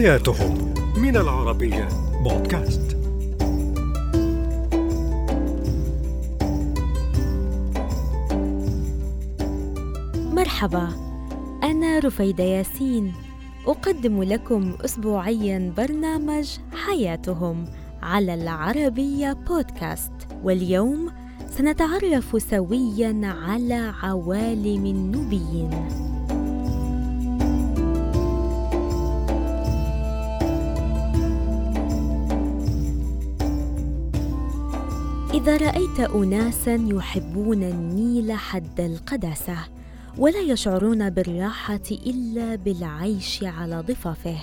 حياتهم من العربية. بودكاست مرحبا. أنا رفيدة ياسين. أقدم لكم أسبوعيا برنامج حياتهم على العربية بودكاست واليوم سنتعرف سويا على عوالم النوبيين. إذا رأيت أناسا يحبون النيل حد القداسة ولا يشعرون بالراحة إلا بالعيش على ضفافه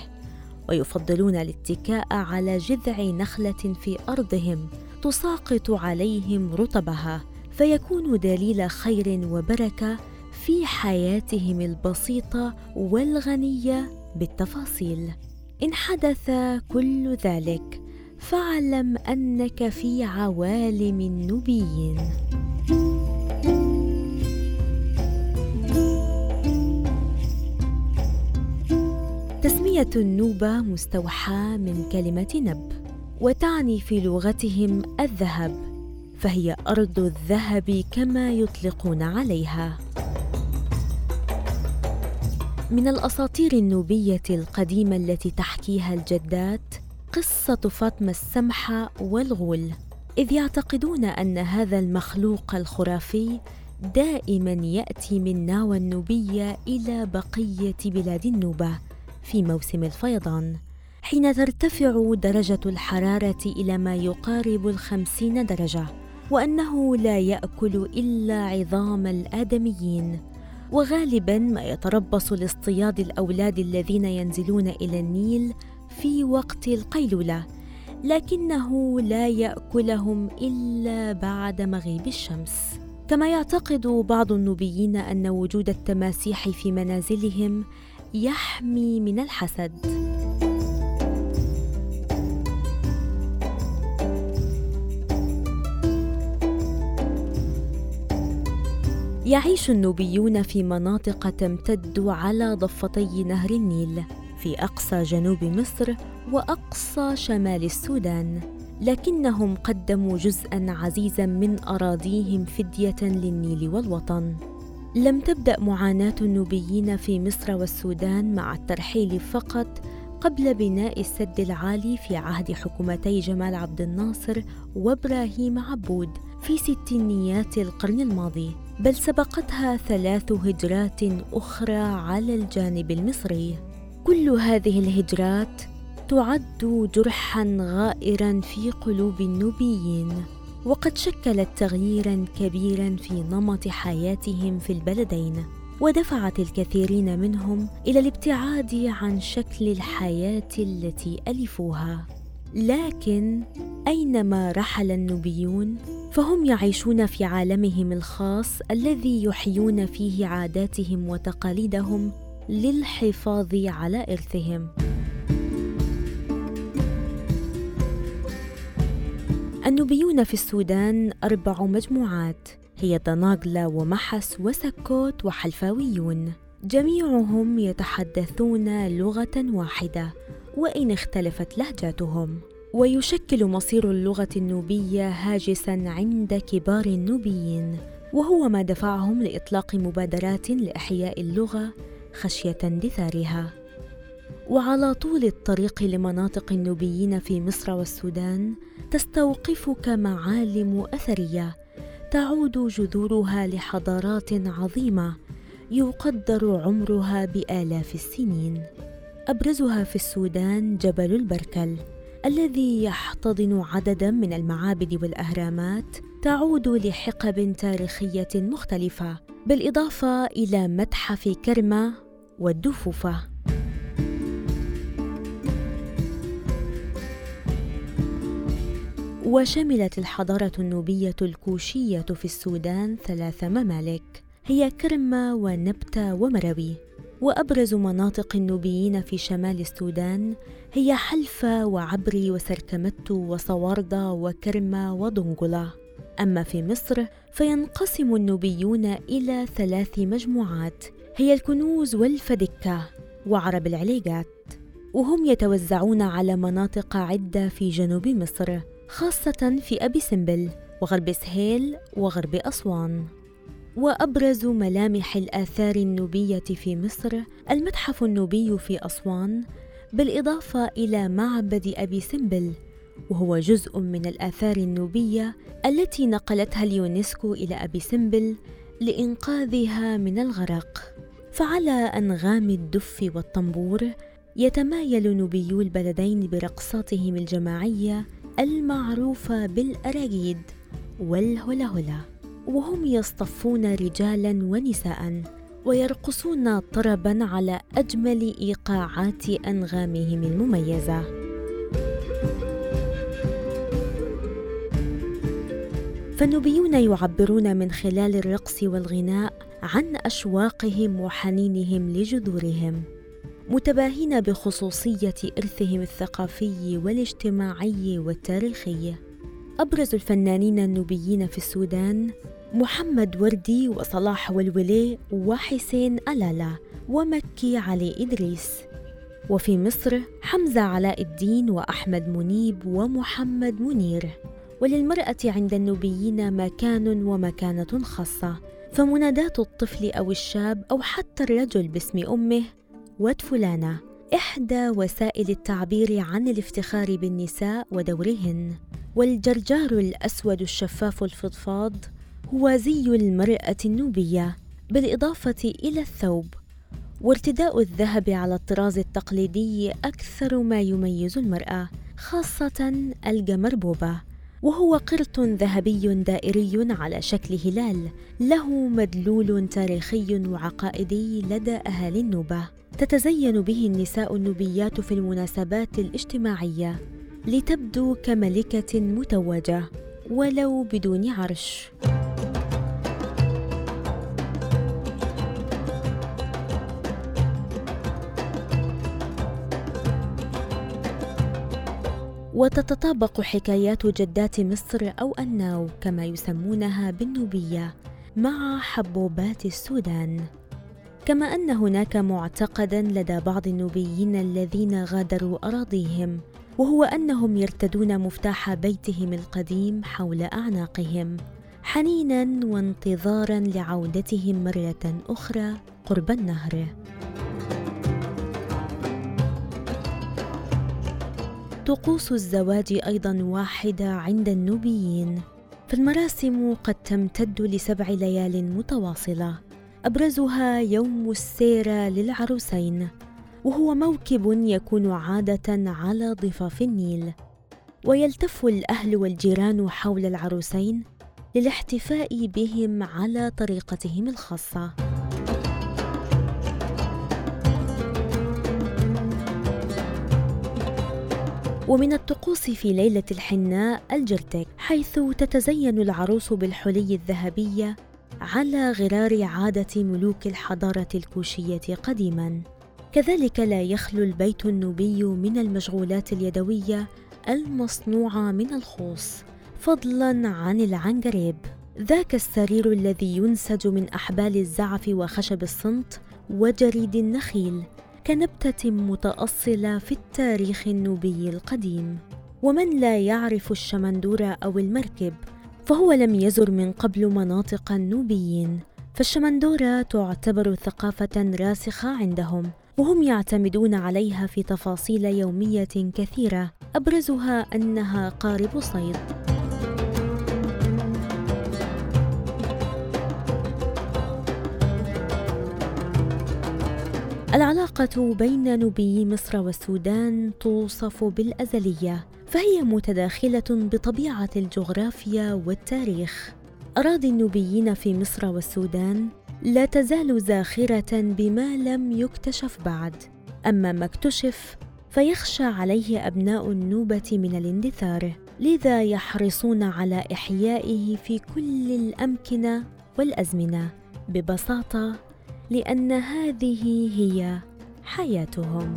ويفضلون الاتكاء على جذع نخلة في أرضهم تساقط عليهم رطبها فيكون دليل خير وبركة في حياتهم البسيطة والغنية بالتفاصيل. إن حدث كل ذلك. فاعلم أنك في عوالم النبيين. تسمية النوبة مستوحاة من كلمة نب وتعني في لغتهم الذهب فهي أرض الذهب كما يطلقون عليها. من الأساطير النوبية القديمة التي تحكيها الجدات قصة فاطمة السمحة والغول إذ يعتقدون أن هذا المخلوق الخرافي دائما يأتي من ناوى النوبية إلى بقية بلاد النوبة في موسم الفيضان حين ترتفع درجة الحرارة إلى ما يقارب الخمسين درجة وأنه لا يأكل إلا عظام الآدميين. وغالبا ما يتربص لاصطياد الأولاد الذين ينزلون إلى النيل في وقت القيلولة لكنه لا يأكلهم إلا بعد مغيب الشمس. كما يعتقد بعض النوبيين أن وجود التماسيح في منازلهم يحمي من الحسد. يعيش النوبيون في مناطق تمتد على ضفتي نهر النيل. في أقصى جنوب مصر وأقصى شمال السودان لكنهم قدموا جزءا عزيزا من أراضيهم فدية للنيل والوطن. لم تبدأ معاناة النوبيين في مصر والسودان مع الترحيل فقط قبل بناء السد العالي في عهد حكومتي جمال عبد الناصر وإبراهيم عبود في ستينيات القرن الماضي بل سبقتها ثلاث هجرات أخرى على الجانب المصري. كل هذه الهجرات تعد جرحا غائرا في قلوب النوبيين وقد شكلت تغييرا كبيرا في نمط حياتهم في البلدين ودفعت الكثيرين منهم إلى الابتعاد عن شكل الحياة التي ألفوها. لكن أينما رحل النوبيون فهم يعيشون في عالمهم الخاص الذي يحيون فيه عاداتهم وتقاليدهم للحفاظ على إرثهم. النوبيون في السودان أربع مجموعات هي دناغلا ومحس وسكوت وحلفاويون جميعهم يتحدثون لغة واحدة وإن اختلفت لهجاتهم ويشكل مصير اللغة النوبية هاجسا عند كبار النوبيين وهو ما دفعهم لإطلاق مبادرات لإحياء اللغة خشية اندثارها وعلى طول الطريق لمناطق النوبيين في مصر والسودان تستوقفك معالم أثرية تعود جذورها لحضارات عظيمة يقدر عمرها بآلاف السنين. أبرزها في السودان جبل البركل الذي يحتضن عددا من المعابد والأهرامات تعود لحقب تاريخية مختلفة بالإضافة إلى متحف كرمة والدفوفة وشملت الحضارة النوبية الكوشية في السودان ثلاث ممالك هي كرمة ونبتة ومروي. وأبرز مناطق النوبيين في شمال السودان هي حلفة وعبري وسركمتو وصواردة وكرمة ودنقلة أما في مصر فينقسم النوبيون إلى ثلاث مجموعات هي الكنوز والفدكة وعرب العليقات. وهم يتوزعون على مناطق عدة في جنوب مصر خاصة في أبي سمبل وغرب سهيل وغرب أسوان. وأبرز ملامح الآثار النوبية في مصر المتحف النوبي في أسوان بالإضافة إلى معبد أبي سمبل وهو جزء من الآثار النوبية التي نقلتها اليونسكو إلى أبي سمبل لإنقاذها من الغرق. فعلى أنغام الدف والطنبور يتمايل نوبيو البلدين برقصاتهم الجماعية المعروفة بالأراجيد والهلا وهم يصطفون رجالا ونساء ويرقصون طربا على أجمل إيقاعات أنغامهم المميزة. فالنوبيون يعبرون من خلال الرقص والغناء عن أشواقهم وحنينهم لجذورهم متباهين بخصوصية إرثهم الثقافي والاجتماعي والتاريخي. أبرز الفنانين النوبيين في السودان محمد وردي وصلاح والولي وحسين ألالا ومكي علي إدريس. وفي مصر حمزة علاء الدين وأحمد منيب ومحمد منير. وللمرأة عند النوبيين مكان ومكانة خاصة فمنادات الطفل أو الشاب أو حتى الرجل باسم أمه ود فلانة. إحدى وسائل التعبير عن الافتخار بالنساء ودورهن. والجرجار الأسود الشفاف الفضفاض هو زي المرأة النوبية بالإضافة إلى الثوب. وارتداء الذهب على الطراز التقليدي أكثر ما يميز المرأة خاصة الجمربوبة. وهو قرط ذهبي دائري على شكل هلال له مدلول تاريخي وعقائدي لدى أهالي النوبة. تتزين به النساء النوبيات في المناسبات الاجتماعية لتبدو كملكة متوجة ولو بدون عرش. وتتطابق حكايات جدات مصر أو الناو كما يسمونها بالنوبية مع حبوبات السودان. كما أن هناك معتقدا لدى بعض النوبيين الذين غادروا أراضيهم وهو أنهم يرتدون مفتاح بيتهم القديم حول أعناقهم حنينا وانتظارا لعودتهم مرة أخرى قرب النهر. طقوس الزواج أيضا واحدة عند النوبيين. فالمراسم قد تمتد لسبع ليال متواصلة. أبرزها يوم السيره للعروسين وهو موكب يكون عادة على ضفاف النيل. ويلتف الأهل والجيران حول العروسين للاحتفاء بهم على طريقتهم الخاصة. ومن الطقوس في ليلة الحناء الجرتك حيث تتزين العروس بالحلي الذهبية على غرار عادة ملوك الحضارة الكوشية قديما. كذلك لا يخلو البيت النوبي من المشغولات اليدوية المصنوعة من الخوص فضلا عن العنقريب. ذاك السرير الذي ينسج من أحبال الزعف وخشب الصمت وجريد النخيل كنبتة متأصلة في التاريخ النوبي القديم. ومن لا يعرف الشمندوره أو المركب فهو لم يزر من قبل مناطق النوبيين. فالشمندورة تعتبر ثقافة راسخة عندهم وهم يعتمدون عليها في تفاصيل يومية كثيرة. أبرزها أنها قارب صيد. العلاقة بين نوبي مصر والسودان توصف بالأزلية فهي متداخلة بطبيعة الجغرافيا والتاريخ. أراضي النوبيين في مصر والسودان لا تزال زاخرة بما لم يكتشف بعد. أما ما اكتشف فيخشى عليه أبناء النوبة من الاندثار لذا يحرصون على إحيائه في كل الأمكنة والأزمنة ببساطة لأن هذه هي حياتهم.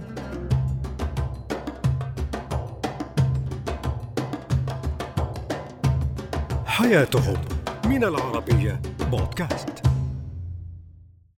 حياتهم من العربية بودكاست.